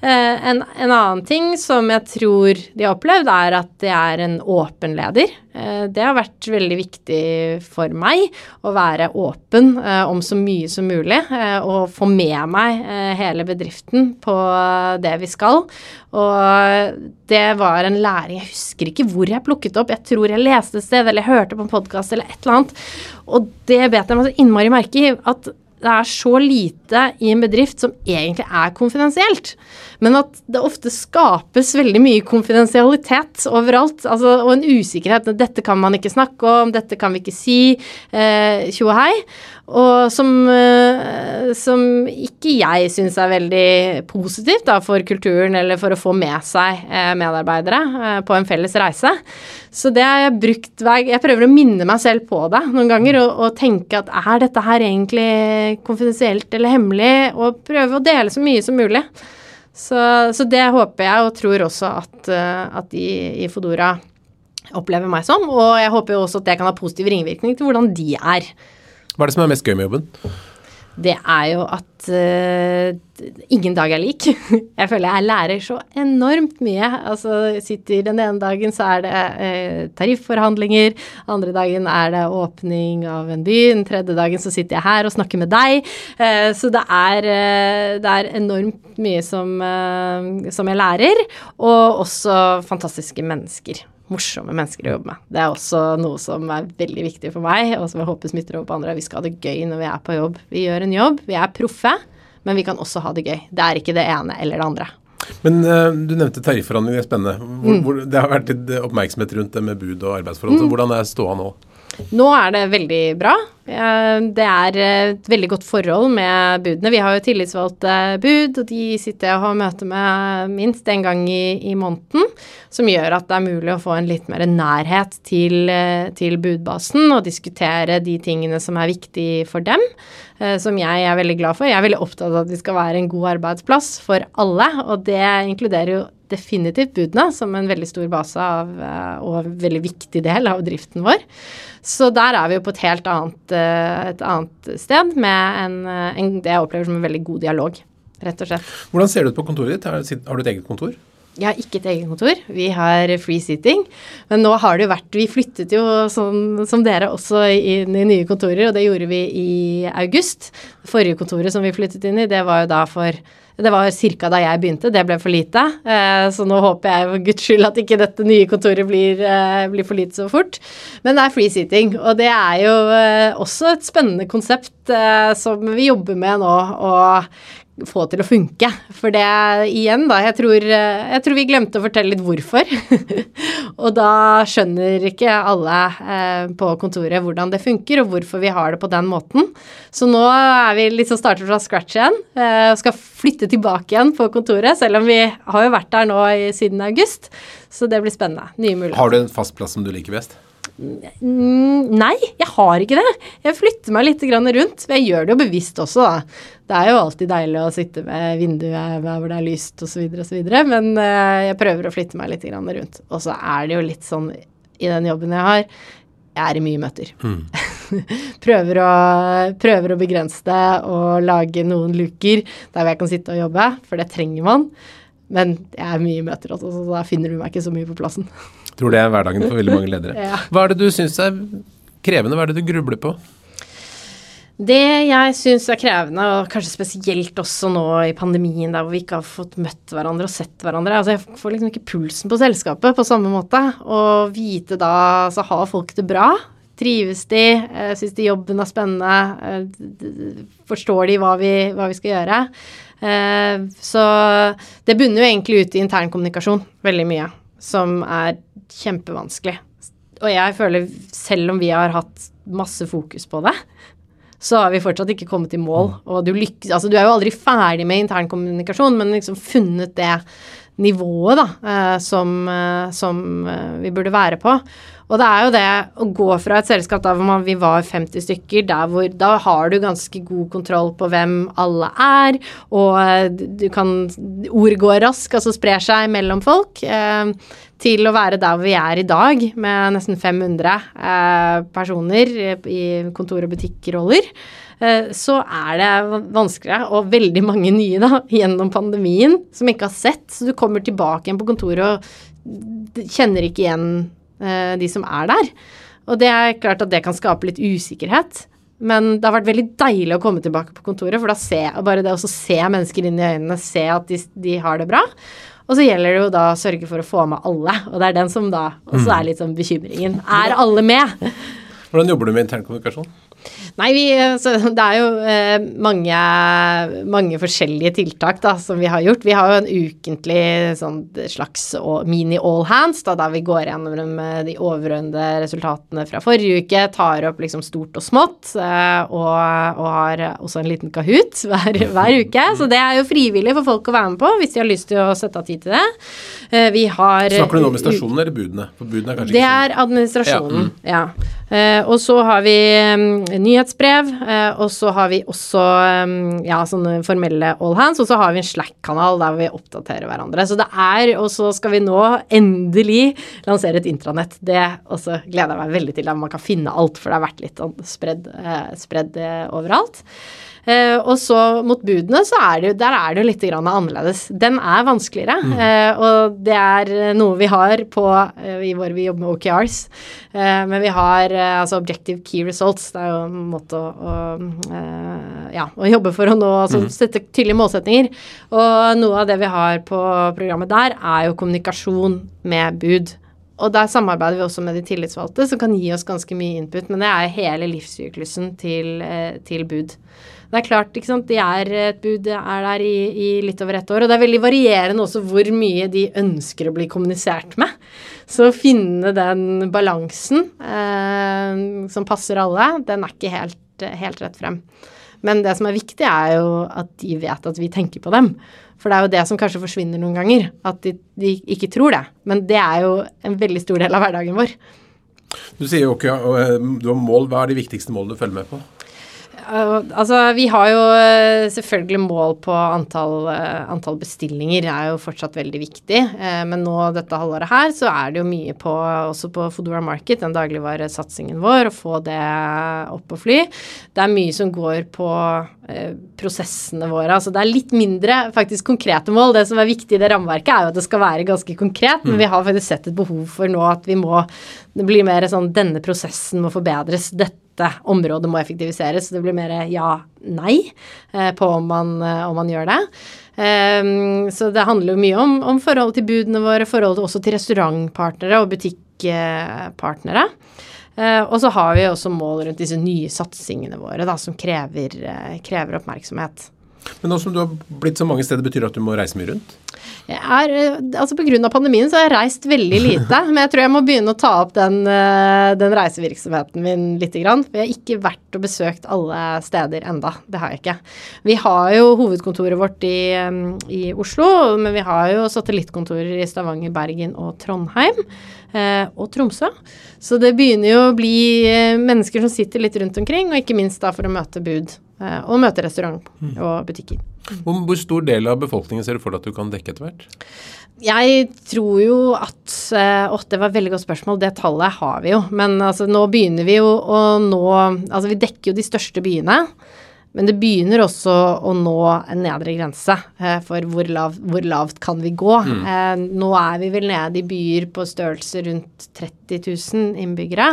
Eh, en, en, annen ting som jeg tror de har opplevd, er at det er en åpen leder. Eh, det har vært veldig viktig for meg å være åpen eh, om så mye som mulig. og få med meg hele bedriften på det vi skal. Og det var en læring Jeg husker ikke hvor jeg plukket opp. Jeg tror jeg leste et sted eller jeg hørte på en podkast eller et eller annet. Og det bet jeg meg så innmari merke i. at det er så lite i en bedrift som egentlig er konfidensielt. Men at det ofte skapes veldig mye konfidensialitet overalt. Altså, og en usikkerhet. Dette kan man ikke snakke om, dette kan vi ikke si. Eh, og hei. Og som, eh, som ikke jeg syns er veldig positivt da, for kulturen, eller for å få med seg eh, medarbeidere eh, på en felles reise. Så det har jeg brukt Jeg prøver å minne meg selv på det noen ganger, og, og tenke at er dette her egentlig konfidensielt eller hemmelig? Og prøve å dele så mye som mulig. Så, så det håper jeg, og tror også at, at de i Fodora opplever meg som. Og jeg håper jo også at det kan ha positiv ringvirkning til hvordan de er. Hva er det som er mest gøy med jobben? Det er jo at uh, ingen dag er lik. Jeg føler jeg lærer så enormt mye. Altså, sitter Den ene dagen så er det uh, tarifforhandlinger, andre dagen er det åpning av en by, den tredje dagen så sitter jeg her og snakker med deg. Uh, så det er, det er, enormt mye som, som jeg lærer, og også fantastiske mennesker morsomme mennesker å jobbe med. Det er også noe som er veldig viktig for meg, og som jeg håper smitter over på andre. Vi skal ha det gøy når vi er på jobb. Vi gjør en jobb, vi er proffe, men vi kan også ha det gøy. Det er ikke det ene eller det andre. Men uh, du nevnte tarifforhandlinger, spennende. Hvor, mm. hvor, det har vært litt oppmerksomhet rundt det med bud og arbeidsforhold. Mm. Hvordan er ståa nå? Nå er det veldig bra. Det er et veldig godt forhold med budene. Vi har jo tillitsvalgte bud, og de sitter jeg og har møte med minst en gang i, i, måneden. Som gjør at det er mulig å få en litt mer nærhet til, til budbasen og diskutere de tingene som er viktige for dem. Eh, som jeg er veldig glad for. Jeg er veldig opptatt av at vi skal være en god arbeidsplass for alle, og det inkluderer jo definitivt budene som en veldig stor base av, eh, og en veldig viktig del av driften vår. Så der er vi jo på et helt annet, eh, et annet sted med en, en, det jeg opplever som en veldig god dialog, rett og slett. Hvordan ser det ut på kontoret ditt? Har du et eget kontor? Jeg har ikke et eget kontor. Vi har free seating. Men nå har det jo vært Vi flyttet jo som, som dere også inn i nye kontorer, og det gjorde vi i august. Det forrige kontoret som vi flyttet inn i, det var jo da for det var ca. da jeg begynte, det ble for lite. Eh, så nå håper jeg for guds skyld at ikke dette nye kontoret blir, eh, blir for lite så fort. Men det er free seating, og det er jo eh, også et spennende konsept som vi jobber med nå. Og få til å funke. For det igjen, da, jeg tror, jeg tror vi glemte å fortelle litt hvorfor. og da skjønner ikke alle eh, på kontoret hvordan det funker, og hvorfor vi har det på den måten. Så nå er vi liksom startet fra scratch igjen eh, og skal flytte tilbake igjen på kontoret, selv om vi har jo vært der nå i, siden august. Så det blir spennende. Nye muligheter. Har du en fast plass som du liker best? Mm, nei, jeg har ikke det. Jeg flytter meg litt rundt. Jeg gjør det jo bevisst også, da. Det er jo alltid deilig å sitte med vinduet hvor det er lyst osv., osv., men eh, jeg prøver å flytte meg litt rundt. Og så er det jo litt sånn i den jobben jeg har, jeg er i mye møter. Mm. prøver, å, prøver, å, begrense det og lage noen luker der hvor jeg kan sitte og jobbe, for det trenger man. Men jeg er mye i møter, også, så da finner du meg ikke så mye på plassen. Tror det er hverdagen for veldig mange ledere. Hva er det du syns er krevende, hva er det du grubler på? Det jeg syns er krevende, og kanskje spesielt også nå i pandemien, der hvor vi ikke har fått møtt hverandre og sett hverandre Altså, jeg får liksom ikke pulsen på selskapet på samme måte. Og vite da Så har folk det bra? Trives de? Eh, syns de jobben er spennende? Eh, forstår de hva vi, hva vi skal gjøre? Eh, så det bunner jo egentlig ut i internkommunikasjon veldig mye, som er kjempevanskelig. Og jeg føler, selv om vi har hatt masse fokus på det, så har vi fortsatt ikke kommet i mål. Og du, lykkes, altså, du er jo aldri ferdig med internkommunikasjon, men liksom funnet det nivået da, eh, som, eh, som vi burde være på. Og det er jo det å gå fra et selskap da hvor vi var 50 stykker, der hvor da har du ganske god kontroll på hvem alle er, og eh, du kan Ord går raskt, altså sprer seg mellom folk. Eh, til å være der vi er i dag, med nesten 500 eh, personer i kontor- og butikkroller. Eh, så er det vanskeligere, og veldig mange nye da, gjennom pandemien som ikke har sett. Så du kommer tilbake igjen på kontoret og kjenner ikke igjen Eh, de som er der. Og det er klart at det kan skape litt usikkerhet. Men det har vært veldig deilig å komme tilbake på kontoret, for da ser bare det å se mennesker inn i øynene, se at de, de, har det bra. Og så gjelder det jo da å sørge for å få med alle, og det er den som da også er litt sånn bekymringen. Er alle med? Hvordan jobber du med internkommunikasjon? Nei, vi, altså, det er jo eh, mange, mange, forskjellige tiltak da, som vi har gjort. Vi har jo en ukentlig sånn, slags mini all hands, da, der vi går gjennom eh, de overordnede resultatene fra forrige uke, tar opp liksom stort og smått, eh, og, og, har også en liten Kahoot hver, hver, uke. Så det er jo frivillig for folk å være med på hvis de har lyst til å sette av tid til det. Eh, vi har Snakker du nå om stasjonene eller budene? For budene er kanskje det er administrasjonen, ja. Mm. ja. Eh, og så har vi um, nyhetsbrev, eh, og så har vi også um, ja, sånne formelle all hands, og så har vi en Slack-kanal der vi oppdaterer hverandre. Så det er Og så skal vi nå endelig lansere et intranett. Det også gleder jeg meg veldig til, der man kan finne alt, for det har vært litt sånn spredd, spredd overalt. Eh, og så mot budene, så er det jo, der er det jo litt annerledes. Den er vanskeligere, mm. eh, og det er noe vi har på eh, i vår Vi jobber med OKRs, eh, men vi har eh, altså Objective Key Results. Det er jo en måte å, å, eh, ja, å jobbe for å nå altså mm. sette tydelige målsetninger. Og noe av det vi har på programmet der, er jo kommunikasjon med bud. Og der samarbeider vi også med de tillitsvalgte, som kan gi oss ganske mye input. Men det er hele livssyklusen til, til bud. Det er klart, ikke sant, de er et bud er der i, i, litt over ett år. Og det er veldig varierende også hvor mye de ønsker å bli kommunisert med. Så å finne den balansen eh, som passer alle, den er ikke helt, helt rett frem. Men det som er viktig, er jo at de vet at vi tenker på dem. For det er jo det som kanskje forsvinner noen ganger, at de, de ikke tror det. Men det er jo en veldig stor del av hverdagen vår. Du sier jo ikke okay, du har mål. Hva er de viktigste målene du følger med på? Altså, vi har jo eh, selvfølgelig mål på antall, eh, antall, bestillinger, det er jo fortsatt veldig viktig. Eh, men nå dette halvåret her, så er det jo mye på, også på Foodora Market, den dagligvaresatsingen vår, å få det opp og fly. Det er mye som går på prosessene våre. Altså det er litt mindre faktisk konkrete mål. Det som er viktig i det rammeverket, er jo at det skal være ganske konkret, men mm. vi har faktisk sett et behov for nå at vi må Det blir mer sånn denne prosessen må forbedres. Dette dette området må effektiviseres. Så det blir mer ja-nei eh, på om man, eh, om man, gjør det. Um, så det handler jo mye om, om forholdet til budene våre, forholdet også til restaurantpartnere og butikkpartnere. Uh, og så har vi også mål rundt disse nye satsingene våre da, som krever, krever oppmerksomhet. Men nå som du har blitt så mange steder, betyr det at du må reise mye rundt? Jeg er, eh, altså Pga. pandemien så har jeg reist veldig lite. men jeg tror jeg må begynne å ta opp den, eh, den reisevirksomheten min litt. Grann. Vi har ikke vært og besøkt alle steder enda. Det har jeg ikke. Vi har jo hovedkontoret vårt i, mm, i Oslo, men vi har jo satellittkontorer i Stavanger, Bergen og Trondheim. Eh, og Tromsø. Så det begynner jo å bli mennesker som sitter litt rundt omkring, og ikke minst da for å møte bud Eh, og møte restaurant mm. og butikker. Hvor, stor del av befolkningen ser du for deg at du kan dekke etter hvert? Jeg tror jo at eh, Å, det var et veldig godt spørsmål. Det tallet har vi jo. Men altså, nå begynner vi jo å nå Altså, vi dekker jo de største byene. Men det begynner også å nå en nedre grense eh, for hvor, lav, hvor, lavt kan vi gå. Mm. Eh, nå er vi vel nede i byer på størrelse rundt 30 000 innbyggere.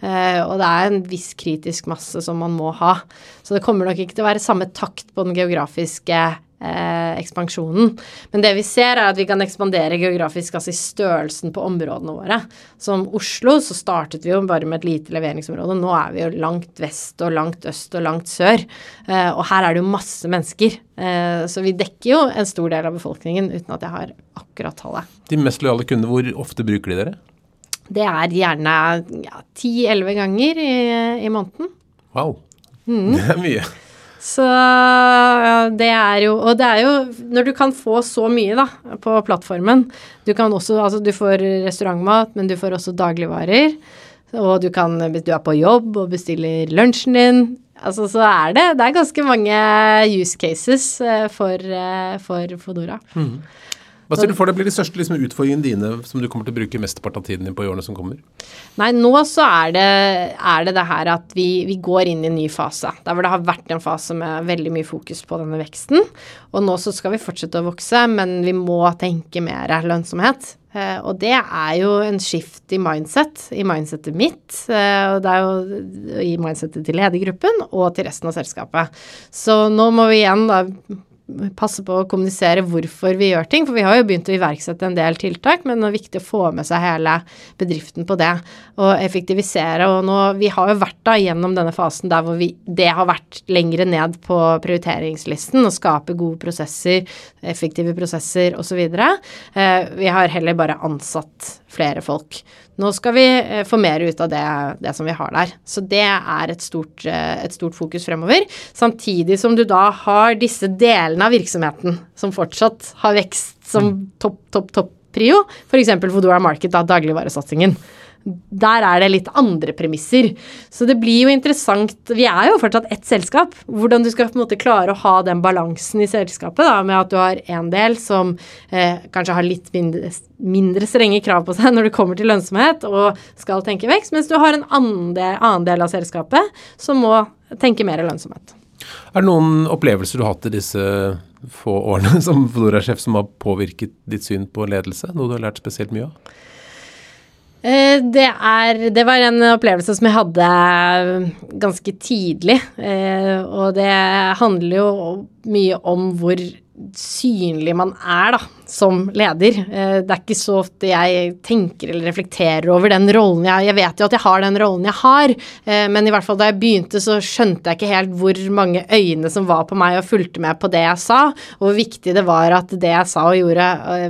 Eh, og det er en viss kritisk masse som man må ha. Så det kommer nok ikke til å være samme takt på den geografiske eh, ekspansjonen. Men det vi ser, er at vi kan ekspandere geografisk, altså i størrelsen på områdene våre. Som Oslo, så startet vi jo bare med et lite leveringsområde. Nå er vi jo langt vest og langt øst og langt sør. Eh, og her er det jo masse mennesker. Eh, så vi dekker jo en stor del av befolkningen uten at jeg har akkurat tallet. De mest lojale kundene, hvor ofte bruker de dere? Det er gjerne ti-elleve ja, ganger i, i, måneden. Wow. Mm. Det er mye. Så ja, det er jo Og det er jo Når du kan få så mye, da, på plattformen Du kan også Altså, du får restaurantmat, men du får også dagligvarer. Og du kan Hvis Du er på jobb og bestiller lunsjen din. Altså, så er det Det er ganske mange use cases eh, for, eh, for Fodora. Mm. Hva ser du for deg blir de største liksom, utfordringene dine som du kommer til å bruke mesteparten av tiden din på i årene som kommer? Nei, nå så er det er det, det her at vi, vi, går inn i en ny fase. Der hvor det har vært en fase med veldig mye fokus på denne veksten. Og nå så skal vi fortsette å vokse, men vi må tenke mer lønnsomhet. Eh, og det er jo en skift i mindset, i mindsetet mitt, eh, og det er jo i mindsetet til ledergruppen og til resten av selskapet. Så nå må vi igjen da passe på å kommunisere hvorfor vi gjør ting. For vi har jo begynt å iverksette en del tiltak, men det er viktig å få med seg hele bedriften på det. Og effektivisere. Og nå, vi har jo vært da gjennom denne fasen der hvor vi, det har vært lengre ned på prioriteringslisten. Å skape gode prosesser, effektive prosesser osv. Eh, vi har heller bare ansatt flere folk. Nå skal vi eh, få mer ut av det, det, som vi har der. Så det er et stort, eh, et stort, fokus fremover. Samtidig som du da har disse delene av virksomheten som fortsatt har vekst som mm. topp, topp, topp prio. F.eks. Foodora Market, da dagligvaresatsingen der er det litt andre premisser. Så det blir jo interessant Vi er jo fortsatt ett selskap. Hvordan du skal på en måte klare å ha den balansen i selskapet da, med at du har en del som eh, kanskje har litt mindre, mindre, strenge krav på seg når det kommer til lønnsomhet og skal tenke vekst, mens du har en del, annen del av selskapet som må tenke mer lønnsomhet. Er det noen opplevelser du har hatt i disse få årene som Fodora-sjef som har påvirket ditt syn på ledelse? Noe du har lært spesielt mye av? Eh, det, er, det var en opplevelse som jeg hadde ganske tidlig. Eh, og det handler jo mye om hvor synlig man er da, som leder. Eh, det er ikke så ofte jeg tenker eller reflekterer over den rollen jeg Jeg vet jo at jeg har den rollen jeg har, eh, men i hvert fall da jeg begynte, så skjønte jeg ikke helt hvor mange øyne som var på meg og fulgte med på det jeg sa, og hvor viktig det var at det jeg sa og gjorde, eh,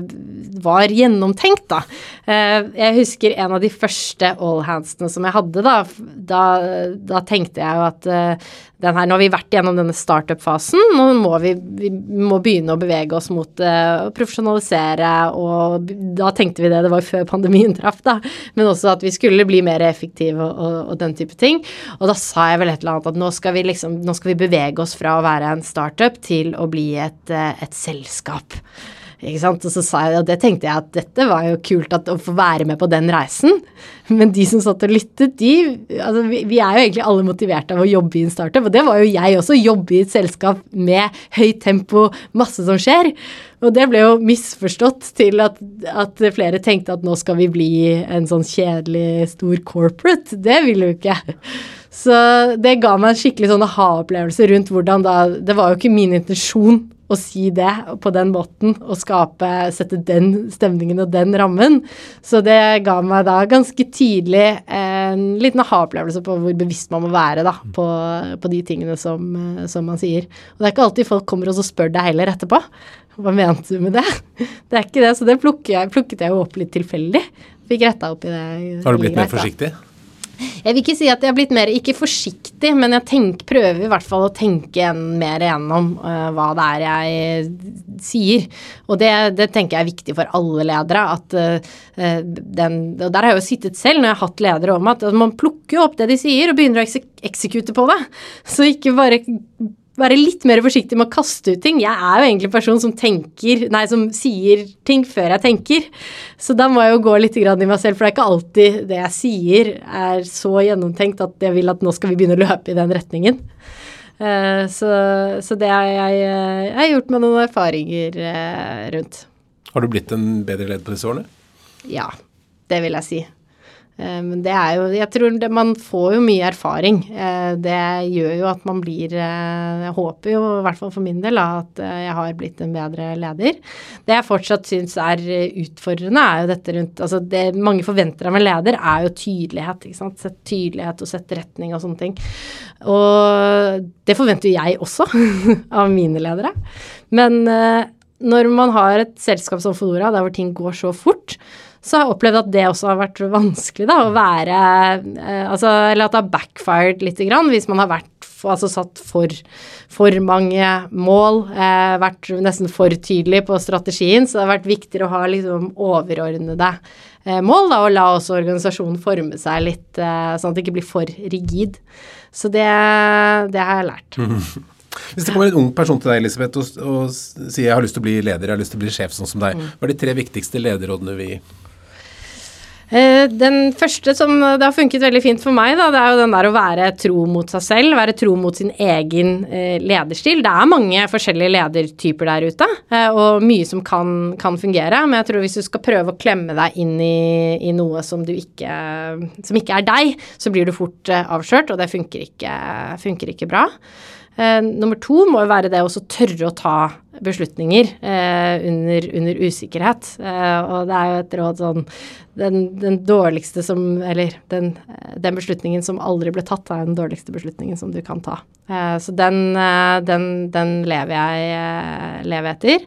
var gjennomtenkt, da. Jeg husker en av de første allhandsene som jeg hadde, da. Da, da tenkte jeg jo at her, nå har vi vært gjennom denne startup-fasen, nå må vi, vi, må begynne å bevege oss mot uh, å profesjonalisere, og da tenkte vi det, det var før pandemien traff, da, men også at vi skulle bli mer effektive og, og, og, den type ting. Og da sa jeg vel et eller annet at nå skal vi liksom, nå skal vi bevege oss fra å være en startup til å bli et, uh, et selskap. Ikke sant? Og så sa jeg, og det tenkte jeg at dette var jo kult at, å få være med på den reisen. Men de som satt og lyttet, de altså vi, vi, er jo egentlig alle motiverte av å jobbe i en startup, og det var jo jeg også. Jobbe i et selskap med høyt tempo, masse som skjer. Og det ble jo misforstått til at, at flere tenkte at nå skal vi bli en sånn kjedelig stor corporate. Det ville jo ikke. Så det ga meg en skikkelig sånn aha-opplevelse rundt hvordan da Det var jo ikke min intensjon å si det på den måten og skape, sette den stemningen og den rammen. Så det ga meg da ganske tidlig en liten aha-opplevelse på hvor bevisst man må være da, på, på de tingene som, som, man sier. Og det er ikke alltid folk kommer og spør deg heller etterpå. Hva mente du med det? Det er ikke det, så det plukket jeg, plukket jeg jo opp litt tilfeldig. Fikk retta opp i det. Har du blitt mer forsiktig? Jeg vil ikke si at jeg har blitt mer, ikke forsiktig, men jeg tenk, prøver i hvert fall å tenke mer igjennom uh, hva det er jeg sier. Og det, det, tenker jeg er viktig for alle ledere. at uh, den, og Der har jeg jo sittet selv når jeg har hatt ledere om at, at man plukker opp det de sier og begynner å eksekute på det. Så ikke bare være litt mer forsiktig med å kaste ut ting. Jeg er jo egentlig en person som tenker, nei, som sier ting før jeg tenker. Så da må jeg jo gå litt i meg selv, for det er ikke alltid det jeg sier er så gjennomtenkt at jeg vil at nå skal vi begynne å løpe i den retningen. Uh, så, så, det har jeg, eh, jeg har gjort med noen erfaringer uh, rundt. Har du blitt en bedre leder på disse årene? Ja, det vil jeg si. Eh, men det er jo Jeg tror det, man får jo mye erfaring. Eh, det gjør jo at man blir eh, Jeg håper jo, i hvert fall for min del, at jeg har blitt en bedre leder. Det jeg fortsatt syns er utfordrende, er jo dette rundt Altså det mange forventer av en leder, er jo tydelighet. ikke sant? Sett tydelighet og sett retning og sånne ting. Og det forventer jo jeg også av mine ledere. Men når man har et selskap som Fodora, der hvor ting går så fort, så har jeg opplevd at det også har vært vanskelig, da, å være eh, Altså, eller at det har backfired lite grann hvis man har vært altså satt for, for mange mål, eh, vært nesten for tydelig på strategien, så det har vært viktigere å ha liksom overordnede eh, mål, da, og la også organisasjonen forme seg litt, eh, sånn at det ikke blir for rigid. Så det, det har jeg lært. Hvis det kommer en ung person til deg Elisabeth, og, og, sier jeg har lyst til å bli leder, jeg har lyst til å bli sjef sånn som deg, hva er de tre viktigste lederrådene vi gir? Eh, den første som det har funket veldig fint for meg, da, det er jo den der å være tro mot seg selv. Være tro mot sin egen eh, lederstil. Det er mange forskjellige ledertyper der ute, eh, og mye som kan, kan, fungere. Men jeg tror hvis du skal prøve å klemme deg inn i, i noe som, ikke, som ikke er deg, så blir du fort avslørt, og det funker ikke, funker ikke bra. nummer to må jo være det å tørre å ta beslutninger eh, under, under, usikkerhet. Eh, og det er jo et råd sånn den, den dårligste som Eller den, den, beslutningen som aldri ble tatt, er den dårligste beslutningen som du kan ta. Eh, så den, eh, den, lever jeg eh, lever etter.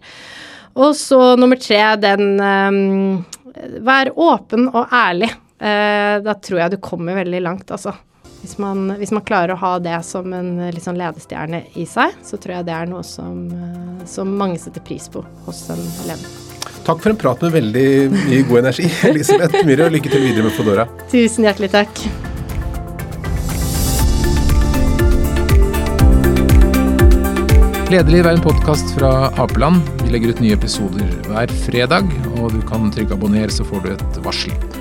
Og så nummer tre, den Vær åpen og ærlig. da tror jeg du kommer veldig langt, altså. Hvis man, hvis man, klarer å ha det som en liksom ledestjerne i seg, så tror jeg det er noe som, eh, som mange setter pris på hos en elev. Takk for en prat med veldig mye god energi, Elisabeth Myhre, og lykke til videre med Fodora. Tusen hjertelig takk. Lederliv er en podkast fra Apeland. Vi legger ut nye episoder hver fredag, og du kan trykke abonner, så får du et varsel.